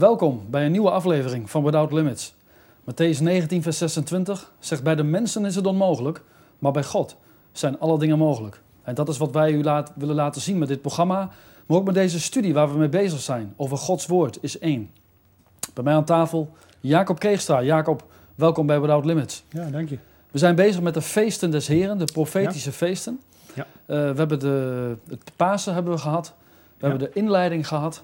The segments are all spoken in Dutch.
Welkom bij een nieuwe aflevering van Without Limits. Matthäus 19, vers 26 zegt: Bij de mensen is het onmogelijk, maar bij God zijn alle dingen mogelijk. En dat is wat wij u laat, willen laten zien met dit programma, maar ook met deze studie waar we mee bezig zijn over Gods Woord is één. Bij mij aan tafel Jacob Keegstra. Jacob, welkom bij Without Limits. Ja, dank je. We zijn bezig met de feesten des Heren, de profetische feesten. Ja. Eh, we hebben de, het Pasen hebben we gehad. We Ja. hebben de inleiding gehad.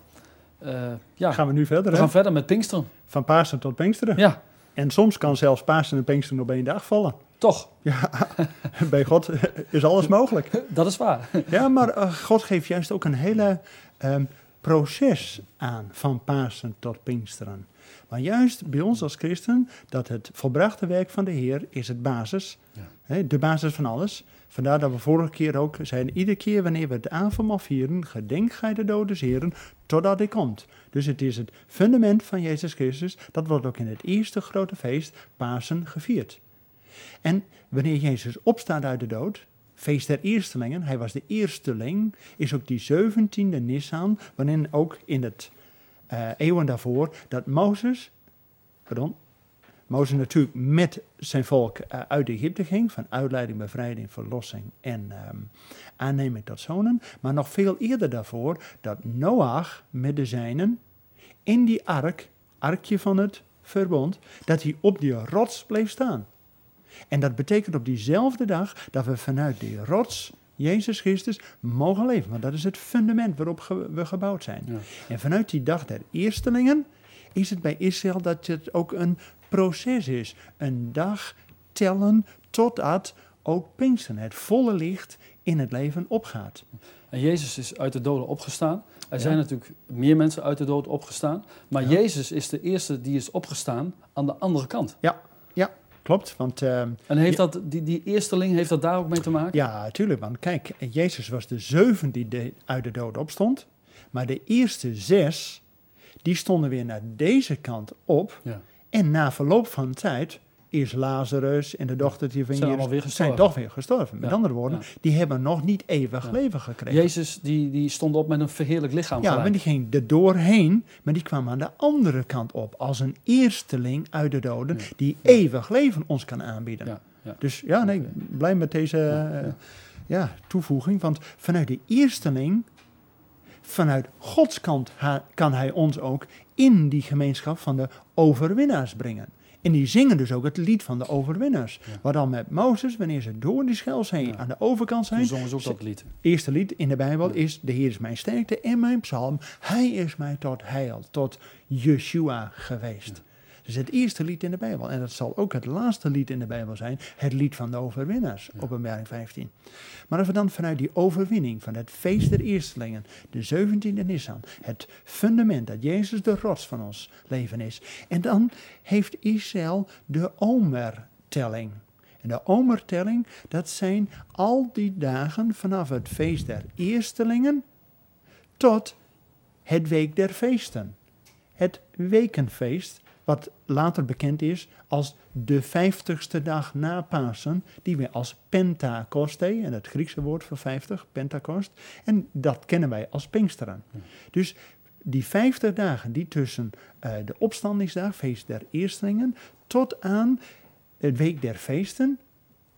Eh, ja, Gaan we nu verder, we hè? gaan verder met Pinksteren. Van Pasen tot Pinksteren. Ja, En soms kan zelfs Pasen en Pinksteren op één dag vallen. toch. Ja, bij God is alles mogelijk. Dat is waar. Ja, maar eh, God geeft juist ook een hele ehm, proces aan van Pasen tot Pinksteren. Maar juist bij ons als christen, dat het volbrachte werk van de Heer is het basis. Ja. De basis van alles. Vandaar dat we vorige keer ook zeiden, iedere keer wanneer we het avondmaal vieren, gedenk gij de doden heren, totdat hij komt. Dus het is het fundament van Jezus Christus, dat wordt ook in het eerste grote feest, Pasen, gevierd. En wanneer Jezus opstaat uit de dood, feest der eerstelingen, hij was de eersteling, is ook die 17e Nissan, waarin ook in het eh, eeuwen daarvoor, dat Mozes, pardon, Mozes natuurlijk met zijn volk eh, uit Egypte ging, van uitleiding, bevrijding, verlossing en ehm, aanneming tot zonen. Maar nog veel eerder daarvoor dat Noach met de zijnen in die ark, arkje van het verbond, dat hij op die rots bleef staan. En dat betekent op diezelfde dag dat we vanuit die rots, Jezus Christus, mogen leven. Want dat is het fundament waarop ge- we gebouwd zijn. Ja. En vanuit die dag der eerstelingen is het bij Israël dat het ook een proces is. Een dag tellen totdat ook Pinksteren, het volle licht in het leven opgaat. En Jezus is uit de doden opgestaan. Er Ja. zijn natuurlijk meer mensen uit de dood opgestaan. Maar Ja. Jezus is de eerste die is opgestaan aan de andere kant. Klopt, want ehm, En heeft Ja. dat, die, die eersteling, heeft dat daar ook mee te maken? ja, natuurlijk. Want kijk, Jezus was de zevende die de- uit de dood opstond. Maar de eerste zes, die stonden weer naar deze kant op. Ja. En na verloop van tijd is Lazarus en de dochtertje van Zijn Jezus weer zijn toch weer gestorven. Met Ja, andere woorden, ja. die hebben nog niet eeuwig Ja. leven gekregen. Jezus die, die stond op met een verheerlijk lichaam ja, gelijk. maar die ging er doorheen, maar die kwam aan de andere kant op. Als een eersteling uit de doden die eeuwig leven ons kan aanbieden. Dus ja, nee, blij met deze Ja, eh, ja, toevoeging. Want vanuit de eersteling, vanuit Gods kant kan hij ons ook in die gemeenschap van de overwinnaars brengen. En die zingen dus ook het lied van de overwinnaars. Ja. Waar dan met Mozes, wanneer ze door die Schelzee Ja. aan de overkant Toen zijn, zongen ze ook dat lied. eerste lied in de Bijbel Ja. is: De Heer is mijn sterkte en mijn psalm. Hij is mij tot heil, tot Yeshua geweest. Dus het eerste lied in de Bijbel. En dat zal ook het laatste lied in de Bijbel zijn: het lied van de overwinnaars, Ja. openbaring 15. Maar als we dan vanuit die overwinning van het feest der eerstelingen, de 17e Nissan, het fundament dat Jezus de rots van ons leven is. En dan heeft Israël de omertelling. En de omertelling, dat zijn al die dagen vanaf het feest der eerstelingen tot het week der feesten. Het wekenfeest, wat later bekend is als de vijftigste dag na Pasen, die we als Pentakoste, en het Griekse woord voor vijftig, Pentakost, en dat kennen wij als Pinksteren. Ja. Dus die vijftig dagen die tussen eh, de opstandingsdag, feest der eerstelingen, tot aan het week der feesten,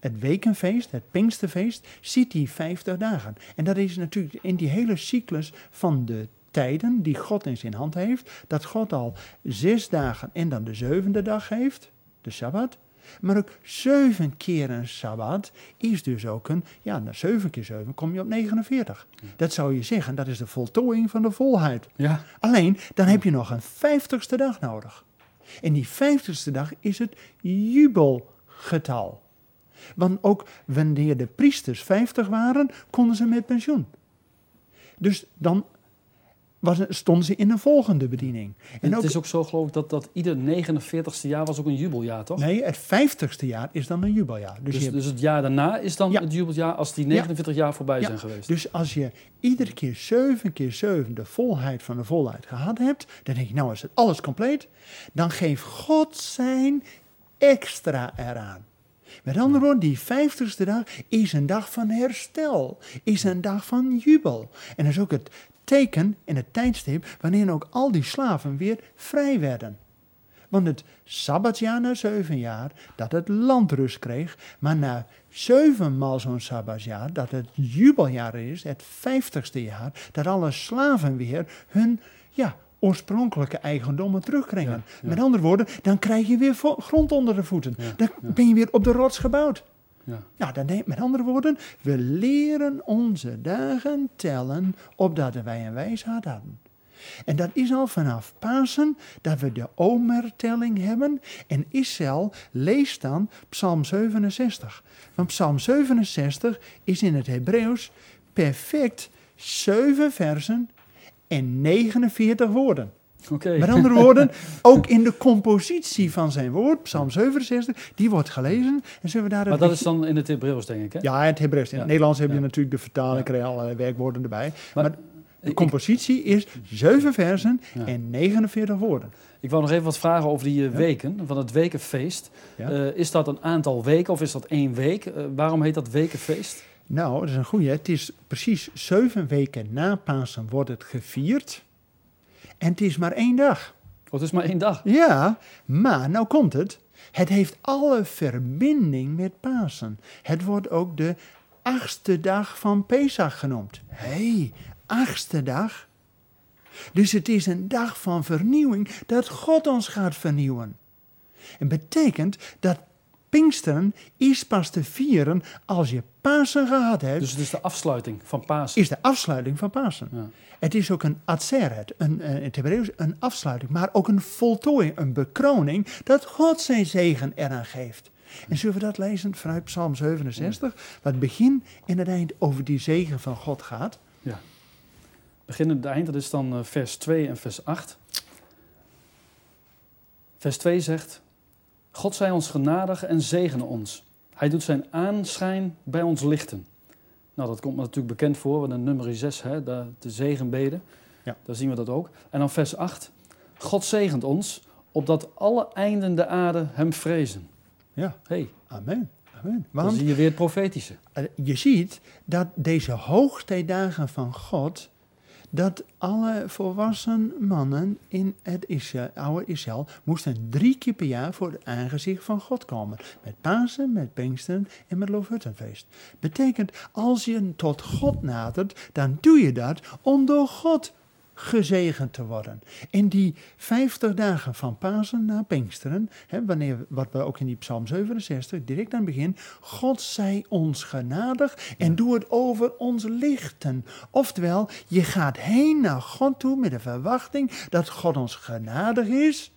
het wekenfeest, het Pinksterfeest, ziet die 50 dagen. En dat is natuurlijk in die hele cyclus van de tijden die God in zijn hand heeft, dat God al zes dagen en dan de zevende dag heeft, de Sabbat. Maar ook zeven keer een Sabbat is dus ook een, ja, na zeven keer zeven kom je op 49. Dat zou je zeggen, dat is de voltooiing van de volheid. Ja, Alleen, dan heb je nog een vijftigste dag nodig. En die vijftigste dag is het jubelgetal. Want ook wanneer de priesters 50 waren, konden ze met pensioen. Dus dan was, stonden ze in een volgende bediening. en En het ook, is ook zo geloof ik dat, dat ieder 49ste jaar was ook een jubeljaar, toch? nee, het vijftigste jaar is dan een jubeljaar. Dus, Dus, hebt- dus het jaar daarna is dan Ja. het jubeljaar als die 49 jaar voorbij Ja. zijn geweest. dus als je iedere keer zeven keer zeven de volheid van de volheid gehad hebt, dan denk je, nou is het alles compleet. Dan geeft God zijn extra eraan. Met andere woorden, die vijftigste dag is een dag van herstel, is een dag van jubel. En dat is ook het teken in het tijdstip wanneer ook al die slaven weer vrij werden. Want het sabbatsjaar na zeven jaar, dat het land rust kreeg, maar na zevenmaal zo'n sabbatsjaar, dat het jubeljaar is, het vijftigste jaar, dat alle slaven weer hun ja, oorspronkelijke eigendommen terugkrijgen. Ja, ja. Met andere woorden, dan krijg je weer grond onder de voeten. Ja, dan ben je weer op de rots gebouwd. Ja. Nou, neemt, met andere woorden, we leren onze dagen tellen opdat wij een wijsheid hadden. En dat is al vanaf Pasen dat we de omertelling hebben. En Israël leest dan Psalm 67. Want Psalm 67 is in het Hebreeuws perfect zeven versen en 49 woorden. Oké. Met andere woorden, ook in de compositie van zijn woord, Psalm 67, die wordt gelezen. En zullen we daar Maar dat is dan in het Hebreeuws, denk ik, hè? ja, het Hebreeuws. In het. Nederlands heb je Ja. natuurlijk de vertaling, krijg je allerlei werkwoorden erbij. Maar Maar, de compositie is zeven versen Ja. en 49 woorden. Ik wou nog even wat vragen over die eh, weken, van het wekenfeest. Eh, is dat een aantal weken of is dat één week? Eh, waarom heet dat wekenfeest? Nou, dat is een goeie. Het is precies zeven weken na Pasen wordt het gevierd. En het is maar één dag. Oh, het is maar één dag. Ja, maar nou komt het. Het heeft alle verbinding met Pasen. Het wordt ook de achtste dag van Pesach genoemd. Hé, hey, achtste dag. Dus het is een dag van vernieuwing dat God ons gaat vernieuwen. En betekent dat Pinksteren is pas te vieren als je Pasen gehad hebt, Dus het is de afsluiting van Pasen. is de afsluiting van Pasen. Ja. Het is ook een atzeret, een, eh, in het Hebreeuws een afsluiting, maar ook een voltooiing, een bekroning, dat God zijn zegen eraan geeft. En zullen we dat lezen vanuit Psalm 67, wat het begin en het eind over die zegen van God gaat? Begin en het eind, dat is dan eh, vers 2 en vers 8. Vers 2 zegt: God zij ons genadig en zegene ons. Hij doet zijn aanschijn bij ons lichten. Nou, dat komt me natuurlijk bekend voor, want in nummer 6, hè, de, de zegenbeden, Ja. daar zien we dat ook. En dan vers 8: God zegent ons, opdat alle einden de aarde hem vrezen. Ja, hey, amen. amen. dan zie je weer het profetische. eh, je ziet dat deze hoogtijdagen van God, dat alle volwassen mannen in het oude Israël moesten drie keer per jaar voor het aangezicht van God komen. Met Pasen, met Pinksteren en met Loofhuttenfeest. Betekent, als je tot God nadert, dan doe je dat om door God gezegend te worden. In die 50 dagen van Pasen naar Pinksteren, hè, wanneer, wat we ook in die Psalm 67, direct aan het begin, God zij ons genadig en doe het over ons lichten. Oftewel, je gaat heen naar God toe met de verwachting dat God ons genadig is.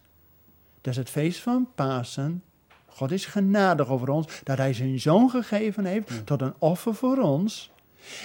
Dat is het feest van Pasen. God is genadig over ons, dat Hij zijn zoon gegeven heeft tot een offer voor ons.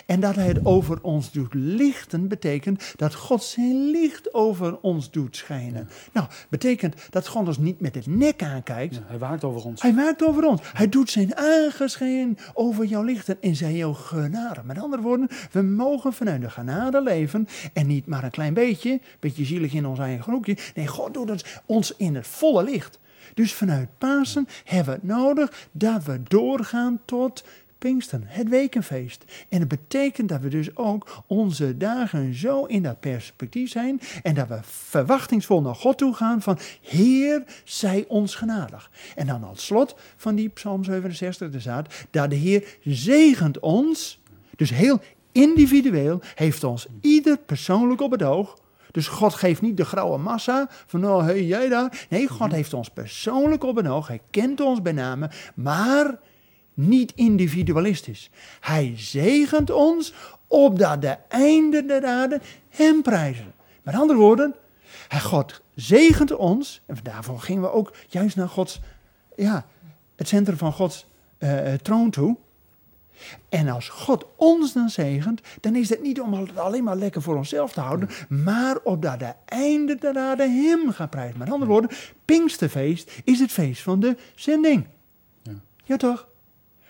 En dat hij het over ons doet lichten, betekent dat God zijn licht over ons doet schijnen. Nou, betekent dat God ons niet met het nek aankijkt. Ja, hij waakt over ons. Hij waakt over ons. Hij doet zijn aangeschijn over jouw lichten en zijn jouw genade. Met andere woorden, we mogen vanuit de genade leven en niet maar een klein beetje, beetje zielig in ons eigen groepje. Nee, God doet ons, ons in het volle licht. Dus vanuit Pasen hebben we het nodig dat we doorgaan tot Pinksteren, het wekenfeest. En het betekent dat we dus ook onze dagen zo in dat perspectief zijn en dat we verwachtingsvol naar God toe gaan van Heer, zij ons genadig. En dan als slot van die Psalm 67 er staat dat de Heer zegent ons, dus heel individueel, heeft ons ieder persoonlijk op het oog. Dus God geeft niet de grauwe massa van, oh, hey, jij daar. Nee, God heeft ons persoonlijk op het oog. Hij kent ons bij name, maar niet individualistisch. Hij zegent ons opdat de einden der aarde hem prijzen. Met andere woorden, hij God zegent ons, en daarvoor gingen we ook juist naar Gods, ja, het centrum van Gods eh, troon toe. En als God ons dan zegent, dan is het niet om het alleen maar lekker voor onszelf te houden, maar opdat de einde der aarde hem gaat prijzen. Met andere woorden, Pinksterfeest is het feest van de zending. Ja. Ja, toch?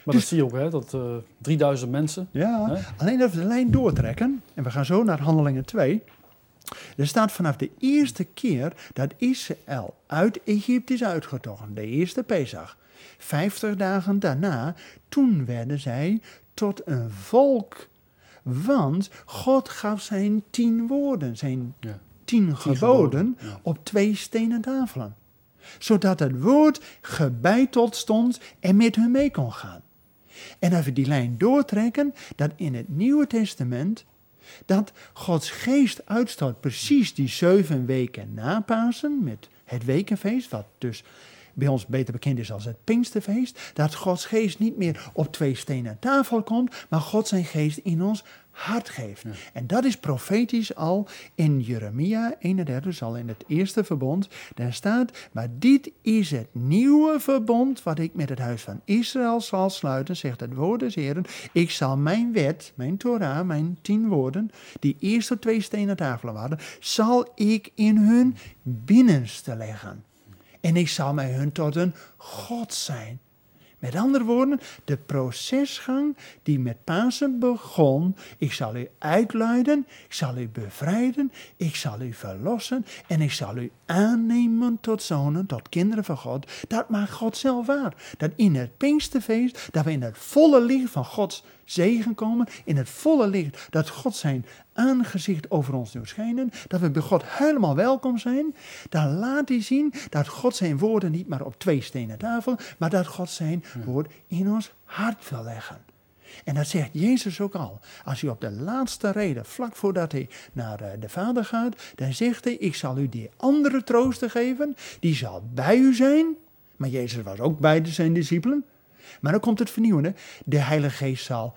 Maar Dus- dat zie je ook, hè, dat eh 3000 mensen. Ja, Hè? alleen dat we de lijn doortrekken, en we gaan zo naar Handelingen 2. Er staat vanaf de eerste keer dat Israël uit Egypte is uitgetogen, de eerste Pesach. Vijftig dagen daarna, toen werden zij tot een volk Want God gaf zijn tien woorden, zijn Ja. tien geboden, Ja. op twee stenen tafelen. Zodat het woord gebeiteld stond en met hun mee kon gaan. En als we die lijn doortrekken, dat in het Nieuwe Testament, dat Gods geest uitstort precies die zeven weken na Pasen, met het wekenfeest, wat dus bij ons beter bekend is als het Pinksterfeest, dat Gods geest niet meer op twee stenen tafel komt, maar God zijn geest in ons hart geeft. En dat is profetisch al in Jeremia 31, al in het eerste verbond. Daar staat, maar dit is het nieuwe verbond wat ik met het huis van Israël zal sluiten, zegt het woord des Heren. Ik zal mijn wet, mijn Torah, mijn tien woorden, die eerst op twee stenen tafelen waren, zal ik in hun binnenste leggen. En ik zal mij hun tot een God zijn. Met andere woorden, de procesgang die met Pasen begon. Ik zal u uitluiden, ik zal u bevrijden, ik zal u verlossen en ik zal u aannemen tot zonen, tot kinderen van God. Dat maakt God zelf waar. Dat in het Pinksterfeest, dat we in het volle licht van Gods zegen komen, in het volle licht dat God zijn aangezicht over ons doet schijnen, dat we bij God helemaal welkom zijn, dan laat hij zien dat God zijn woorden niet maar op twee stenen tafel, maar dat God zijn woord in ons hart wil leggen. En dat zegt Jezus ook al. Als u op de laatste reden, vlak voordat hij naar eh, de Vader gaat, dan zegt hij, ik zal u die andere troosten geven, die zal bij u zijn. Maar Jezus was ook bij zijn discipelen. Maar dan komt het vernieuwende, de Heilige Geest zal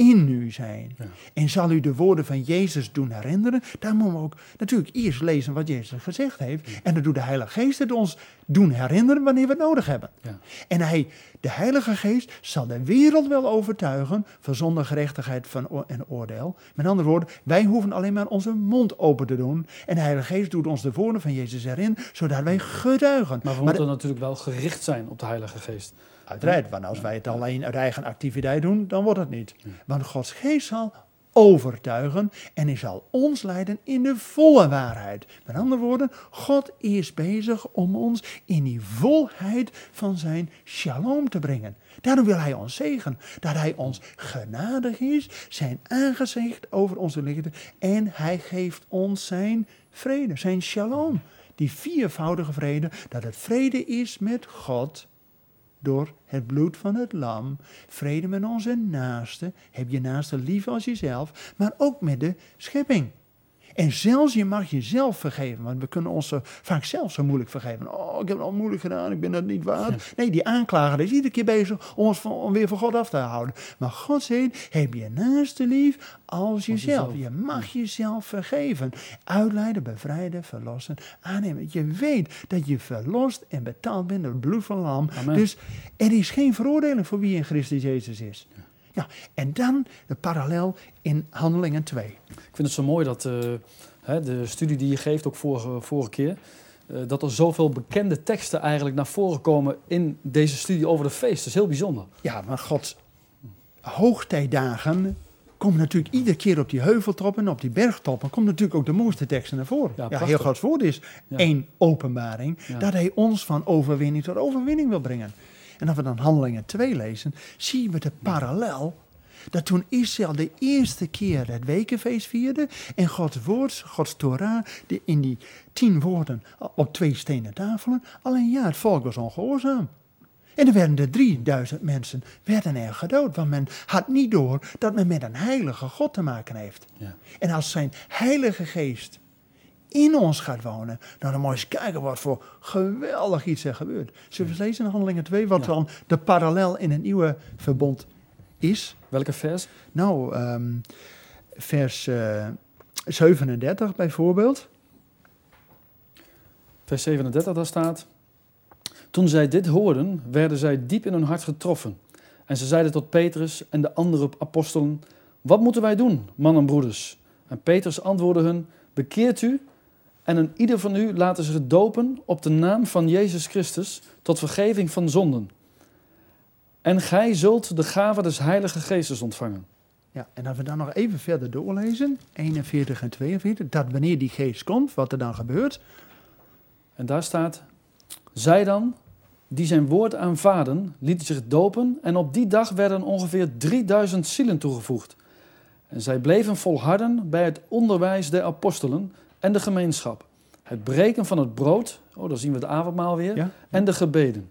in u zijn. En zal u de woorden van Jezus doen herinneren. Daar moeten we ook natuurlijk eerst lezen wat Jezus gezegd heeft. En dan doet de Heilige Geest het ons doen herinneren wanneer we het nodig hebben. Ja. En hij, de Heilige Geest zal de wereld wel overtuigen van zonde, gerechtigheid van en oordeel. Met andere woorden, wij hoeven alleen maar onze mond open te doen. En de Heilige Geest doet ons de woorden van Jezus erin, zodat wij getuigen. Maar we Maar moeten natuurlijk wel gericht zijn op de Heilige Geest. Uiteraard, want als wij het alleen uit eigen activiteit doen, dan wordt het niet. Want Gods geest zal overtuigen en hij zal ons leiden in de volle waarheid. Met andere woorden, God is bezig om ons in die volheid van zijn shalom te brengen. Daarom wil hij ons zegen, dat hij ons genadig is, zijn aangezicht over onze lichten en hij geeft ons zijn vrede, zijn shalom. Die viervoudige vrede, dat het vrede is met God door het bloed van het lam, vrede met onze naaste, heb je naaste lief als jezelf, maar ook met de schepping. En zelfs je mag jezelf vergeven, want we kunnen ons vaak zelf zo moeilijk vergeven. Oh, ik heb het al moeilijk gedaan, ik ben dat niet waard. Nee, die aanklager is iedere keer bezig om ons van, om weer van God af te houden. Maar God zegt, heb je naaste lief als jezelf. Je mag jezelf vergeven. Uitleiden, bevrijden, verlossen, aannemen. Je weet dat je verlost en betaald bent door het bloed van lam. Amen. Dus er is geen veroordeling voor wie in Christus Jezus is. Ja, en dan de parallel in Handelingen 2. Ik vind het zo mooi dat eh, hè, de studie die je geeft, ook vorige, vorige keer, eh, dat er zoveel bekende teksten eigenlijk naar voren komen in deze studie over de feest. Dat is heel bijzonder. Ja, maar Gods hoogtijdagen komen natuurlijk iedere keer op die heuveltoppen, op die bergtoppen, komt natuurlijk ook de mooiste teksten naar voren. Ja, Ja, heel Gods woord is Ja. één openbaring, Ja. dat hij ons van overwinning tot overwinning wil brengen. En als we dan Handelingen 2 lezen, zien we de parallel dat toen Israël de eerste keer het wekenfeest vierde en Gods woord, Gods Torah, die in die tien woorden op twee stenen tafelen, alleen ja, het volk was ongehoorzaam. En er werden er 3000 mensen werden er gedood, want men had niet door dat men met een heilige God te maken heeft. Ja. En als zijn heilige geest in ons gaat wonen, nou dan moet je eens kijken wat voor geweldig iets er gebeurt. Zullen we lezen in Handelingen 2, wat Ja. dan de parallel in het nieuwe verbond is? Welke vers? Nou, ehm, vers eh, 37 bijvoorbeeld. Vers 37, daar staat... Toen zij dit hoorden, werden zij diep in hun hart getroffen. En ze zeiden tot Petrus en de andere apostelen... Wat moeten wij doen, mannen en broeders? En Petrus antwoordde hun... Bekeert u en een ieder van u laten zich dopen op de naam van Jezus Christus... tot vergeving van zonden. En gij zult de gave des Heilige Geestes ontvangen. Ja, en als we dan nog even verder doorlezen, 41 en 42, dat wanneer die geest komt, wat er dan gebeurt. En daar staat: Zij dan, die zijn woord aanvaarden, lieten zich dopen en op die dag werden ongeveer 3000 zielen toegevoegd. En zij bleven volharden bij het onderwijs der apostelen en de gemeenschap. Het breken van het brood, oh, dan zien we het avondmaal weer, Ja? en de gebeden.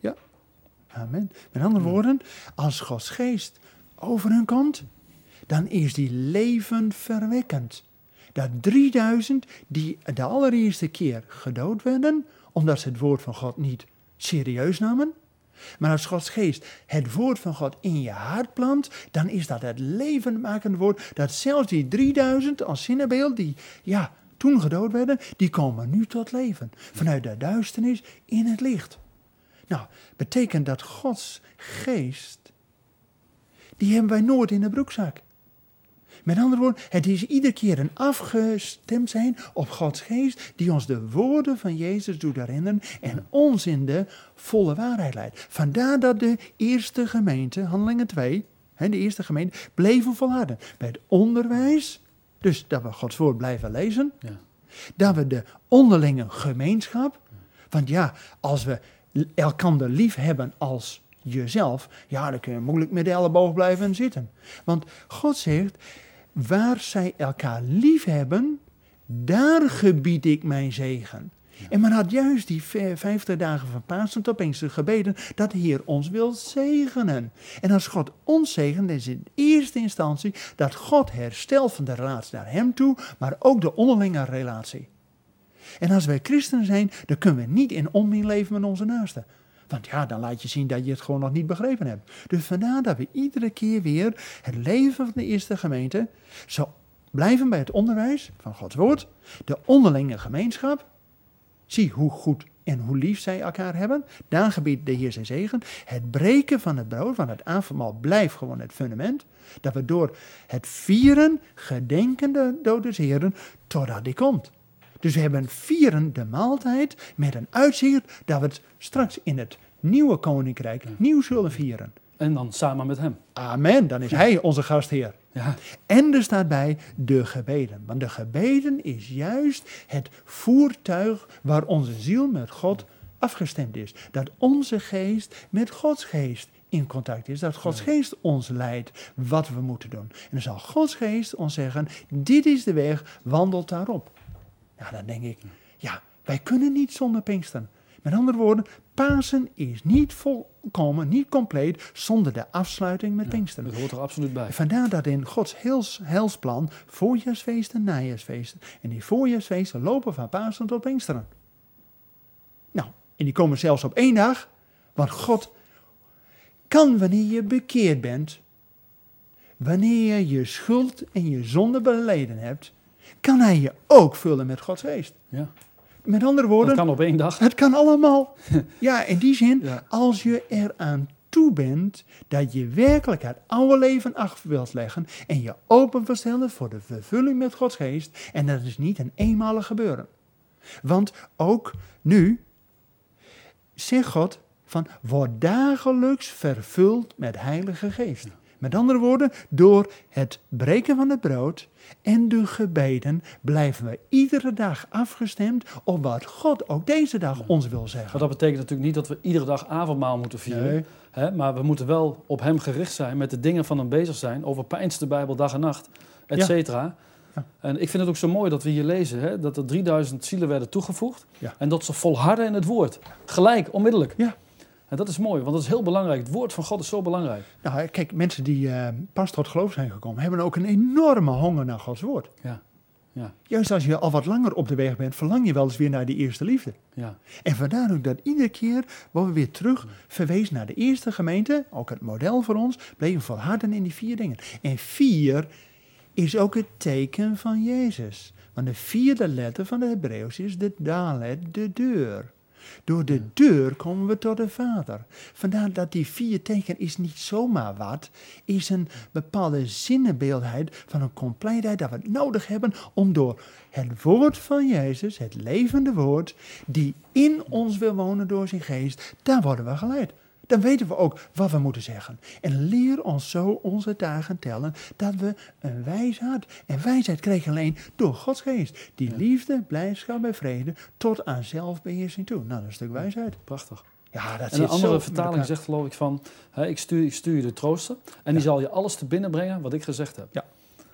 Amen. Met andere woorden, als Gods geest over hun komt, dan is die levendverwekkend. Dat 3000 die de allereerste keer gedood werden, omdat ze het woord van God niet serieus namen. Maar als Gods geest het woord van God in je hart plant, dan is dat het levendmakende woord. Dat zelfs die 3000 als zinnebeeld, die ja, toen gedood werden, die komen nu tot leven. Vanuit de duisternis in het licht. Nou, betekent dat Gods geest, die hebben wij nooit in de broekzak. Met andere woorden, het is iedere keer een afgestemd zijn op Gods geest, die ons de woorden van Jezus doet herinneren en ons in de volle waarheid leidt. Vandaar dat de eerste gemeente, Handelingen 2, hè, de eerste gemeente, bleven volharden. Bij het onderwijs, dus dat we Gods woord blijven lezen, Ja. dat we de onderlinge gemeenschap. Want ja, als we elkander lief hebben als jezelf, ja, dan kun je moeilijk met de elleboog blijven zitten. Want God zegt, waar zij elkaar lief hebben, daar gebied ik mijn zegen. En men had juist die vijftig dagen van Pasen Pinkster gebeden dat de Heer ons wil zegenen. En als God ons zegent, is in eerste instantie dat God herstelt van de relatie naar Hem toe, maar ook de onderlinge relatie. En als wij christenen zijn, dan kunnen we niet in onmin leven met onze naasten. Want ja, dan laat je zien dat je het gewoon nog niet begrepen hebt. Dus vandaar dat we iedere keer weer het leven van de eerste gemeente zo blijven bij het onderwijs van Gods woord, de onderlinge gemeenschap. Zie hoe goed en hoe lief zij elkaar hebben. Daar gebiedt de Heer zijn zegen. Het breken van het brood, van het avondmaal, blijft gewoon het fundament. Dat we door het vieren gedenkende door des Heren totdat die komt. Dus we hebben vieren de maaltijd met een uitzicht dat we het straks in het nieuwe koninkrijk nieuw zullen vieren. En dan samen met hem. Amen, dan is Hij onze gastheer. Ja, En er staat bij de gebeden. Want de gebeden is juist het voertuig waar onze ziel met God afgestemd is. Dat onze geest met Gods geest in contact is. Dat Gods geest ons leidt wat we moeten doen. En dan zal Gods geest ons zeggen, dit is de weg, wandel daarop. Nou, dan denk ik, ja, wij kunnen niet zonder Pinksteren. Met andere woorden, Pasen is niet volkomen, niet compleet zonder de afsluiting met Pinksteren. dat hoort er absoluut bij. Vandaar dat in Gods heils, heilsplan voorjaarsfeesten, najaarsfeesten. En die voorjaarsfeesten lopen van Pasen tot Pinksteren. Nou, en die komen zelfs op één dag. Want God kan wanneer je bekeerd bent, wanneer je je schuld en je zonde beleden hebt, kan hij je ook vullen met Gods geest. Ja. Met andere woorden, Dat kan op één dag. het kan allemaal. Ja, in die zin, Ja. als je eraan toe bent dat je werkelijk het oude leven achter wilt leggen en je open wilt stellen voor de vervulling met Gods geest. En dat is niet een eenmalig gebeuren. Want ook nu zegt God van word dagelijks vervuld met heilige geest. Met andere woorden, door het breken van het brood en de gebeden blijven we iedere dag afgestemd op wat God ook deze dag ons wil zeggen. Maar dat betekent natuurlijk niet dat we iedere dag avondmaal moeten vieren. Nee. Hè? Maar we moeten wel op hem gericht zijn, met de dingen van hem bezig zijn. Over de Bijbel dag en nacht, et Ja. cetera. Ja. En ik vind het ook zo mooi dat we hier lezen hè, dat er 3000 zielen werden toegevoegd. Ja. En dat ze volharden in het woord. Gelijk, onmiddellijk. Ja. En dat is mooi, want dat is heel belangrijk. Het woord van God is zo belangrijk. Nou, kijk, mensen die eh, pas tot geloof zijn gekomen, hebben ook een enorme honger naar Gods woord. Ja. Ja. Juist als je al wat langer op de weg bent, verlang je wel eens weer naar die eerste liefde. Ja. En vandaar ook dat iedere keer worden we weer terug verwezen naar de eerste gemeente, ook het model voor ons, bleven volharden in die vier dingen. En vier is ook het teken van Jezus. Want de vierde letter van de Hebreeuws is de dalet, de deur. Door de deur komen we tot de Vader. Vandaar dat die vier teken is niet zomaar wat, is een bepaalde zinnenbeeldheid van een compleetheid dat we nodig hebben om door het woord van Jezus, het levende woord, die in ons wil wonen door zijn geest, daar worden we geleid. Dan weten we ook wat we moeten zeggen. En leer ons zo onze dagen tellen dat we een wijsheid. En wijsheid krijg je alleen door Gods geest. Die liefde, blijdschap en vrede tot aan zelfbeheersing toe. Nou, dat is een stuk wijsheid. Prachtig. Ja, dat En een andere vertaling zegt geloof ik van, hè, ik, stuur, ik stuur je de trooster en die zal je alles te binnen brengen wat ik gezegd heb. Ja.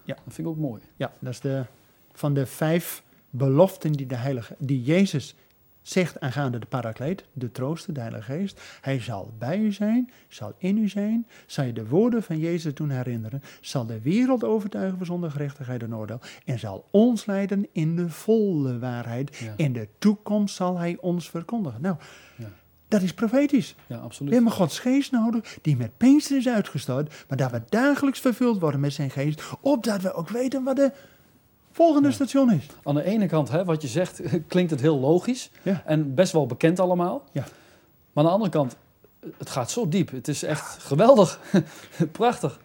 Ja. Dat vind ik ook mooi. Ja, dat is de, van de vijf beloften die, de heilige, die Jezus zegt aangaande de parakleet, de trooster, de Heilige Geest. Hij zal bij u zijn, zal in u zijn, zal je de woorden van Jezus doen herinneren, zal de wereld overtuigen van zonde, gerechtigheid en oordeel en zal ons leiden in de volle waarheid. Ja. In de toekomst zal hij ons verkondigen. Nou, Ja. dat is profetisch. Ja, We absoluut. hebben Gods geest nodig, die met Pinkster is uitgestort, maar dat we dagelijks vervuld worden met zijn geest, opdat we ook weten wat de volgende station is. Aan de ene kant, hè, wat je zegt, klinkt het heel logisch Ja. en best wel bekend allemaal. Ja. Maar aan de andere kant, het gaat zo diep. Het is echt geweldig. Prachtig.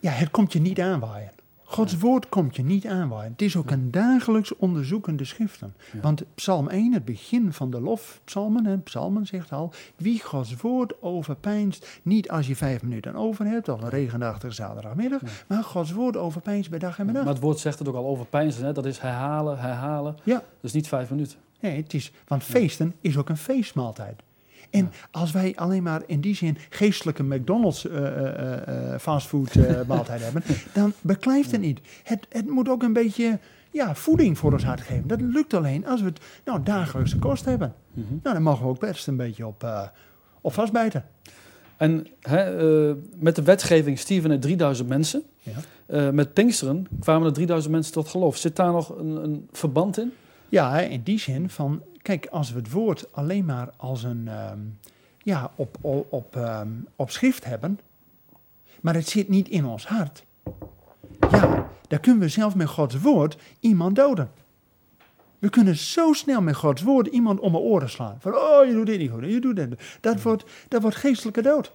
Ja, het komt je niet aanwaaien. Gods woord komt je niet aanwaaien. Het is ook een dagelijks onderzoekende schriften. Ja. Want Psalm 1, het begin van de lofpsalmen, en psalmen zegt al, wie Gods woord overpijnst, niet als je vijf minuten over hebt, of een regenachtige zaterdagmiddag, Ja. maar Gods woord overpijnst bij dag en bij Maar nacht. het woord zegt het ook al over pijnzen. Hè? Dat is herhalen, herhalen. Ja. Is niet vijf minuten. Nee, het is, want feesten is ook een feestmaaltijd. En als wij alleen maar in die zin geestelijke McDonald's eh, eh, eh, fastfood maaltijd hebben, dan beklijft het niet. Het, het moet ook een beetje ja, voeding voor ons hart geven. Dat lukt alleen als we het nou, dagelijkse kost hebben. Mhm. Nou, dan mogen we ook best een beetje op, eh, op vastbijten. En hè, met de wetgeving stierven er 3000 mensen. Ja. Met Pinksteren kwamen er 3000 mensen tot geloof. Zit daar nog een, een verband in? Ja, in die zin van, kijk, als we het woord alleen maar als een, ehm, ja, op, op, op, ehm, op schrift hebben, maar het zit niet in ons hart, ja, dan kunnen we zelf met Gods woord iemand doden. We kunnen zo snel met Gods woord iemand om de oren slaan. Van, oh, je doet dit niet goed, je doet dit. Dat wordt, dat wordt geestelijke dood.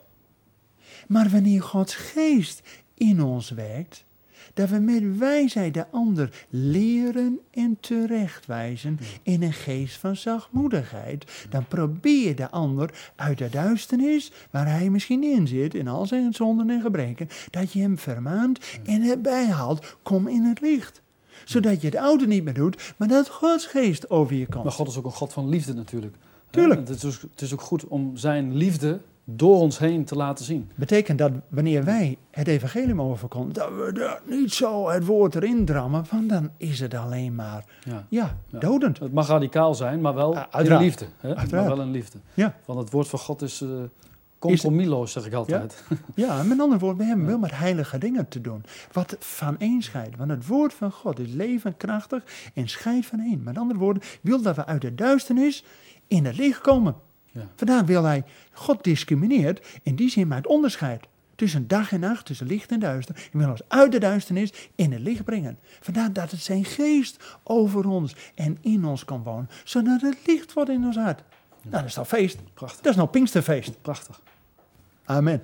Maar wanneer Gods geest in ons werkt, dat we met wijsheid de ander leren en terechtwijzen in een geest van zachtmoedigheid, dan probeer je de ander uit de duisternis, waar hij misschien in zit, in al zijn zonden en gebreken, dat je hem vermaant en erbij haalt, kom in het licht. Zodat je het oude niet meer doet, maar dat Gods geest over je komt. Maar God is ook een God van liefde natuurlijk. Tuurlijk. Hè? Het, is, ook- het is ook goed om zijn liefde door ons heen te laten zien. betekent dat wanneer wij het evangelie mogen verkondigen, dat we daar niet zo het woord erin drammen, want dan is het alleen maar, Ja. ja, Ja. dodend. Het mag radicaal zijn, maar wel Ja, in uiteraard. liefde. Hè? Uiteraard. Maar wel in liefde. Ja. Want het woord van God is eh compromisloos, zeg ik altijd. Ja, met andere woorden, we hebben wel met heilige dingen te doen. Wat van één scheidt. Want het woord van God is levendkrachtig en scheidt van één. Met andere woorden, wil dat we uit de duisternis in het licht komen. Ja. Vandaar wil hij, God discrimineert, in die zin maakt onderscheid. Tussen dag en nacht, tussen licht en duister. En wil ons uit de duisternis in het licht brengen. Vandaar dat het zijn geest over ons en in ons kan wonen. Zodat het licht wordt in ons hart. Nou, dat is toch feest. Prachtig. Dat is nou Pinksterfeest. Prachtig. Amen.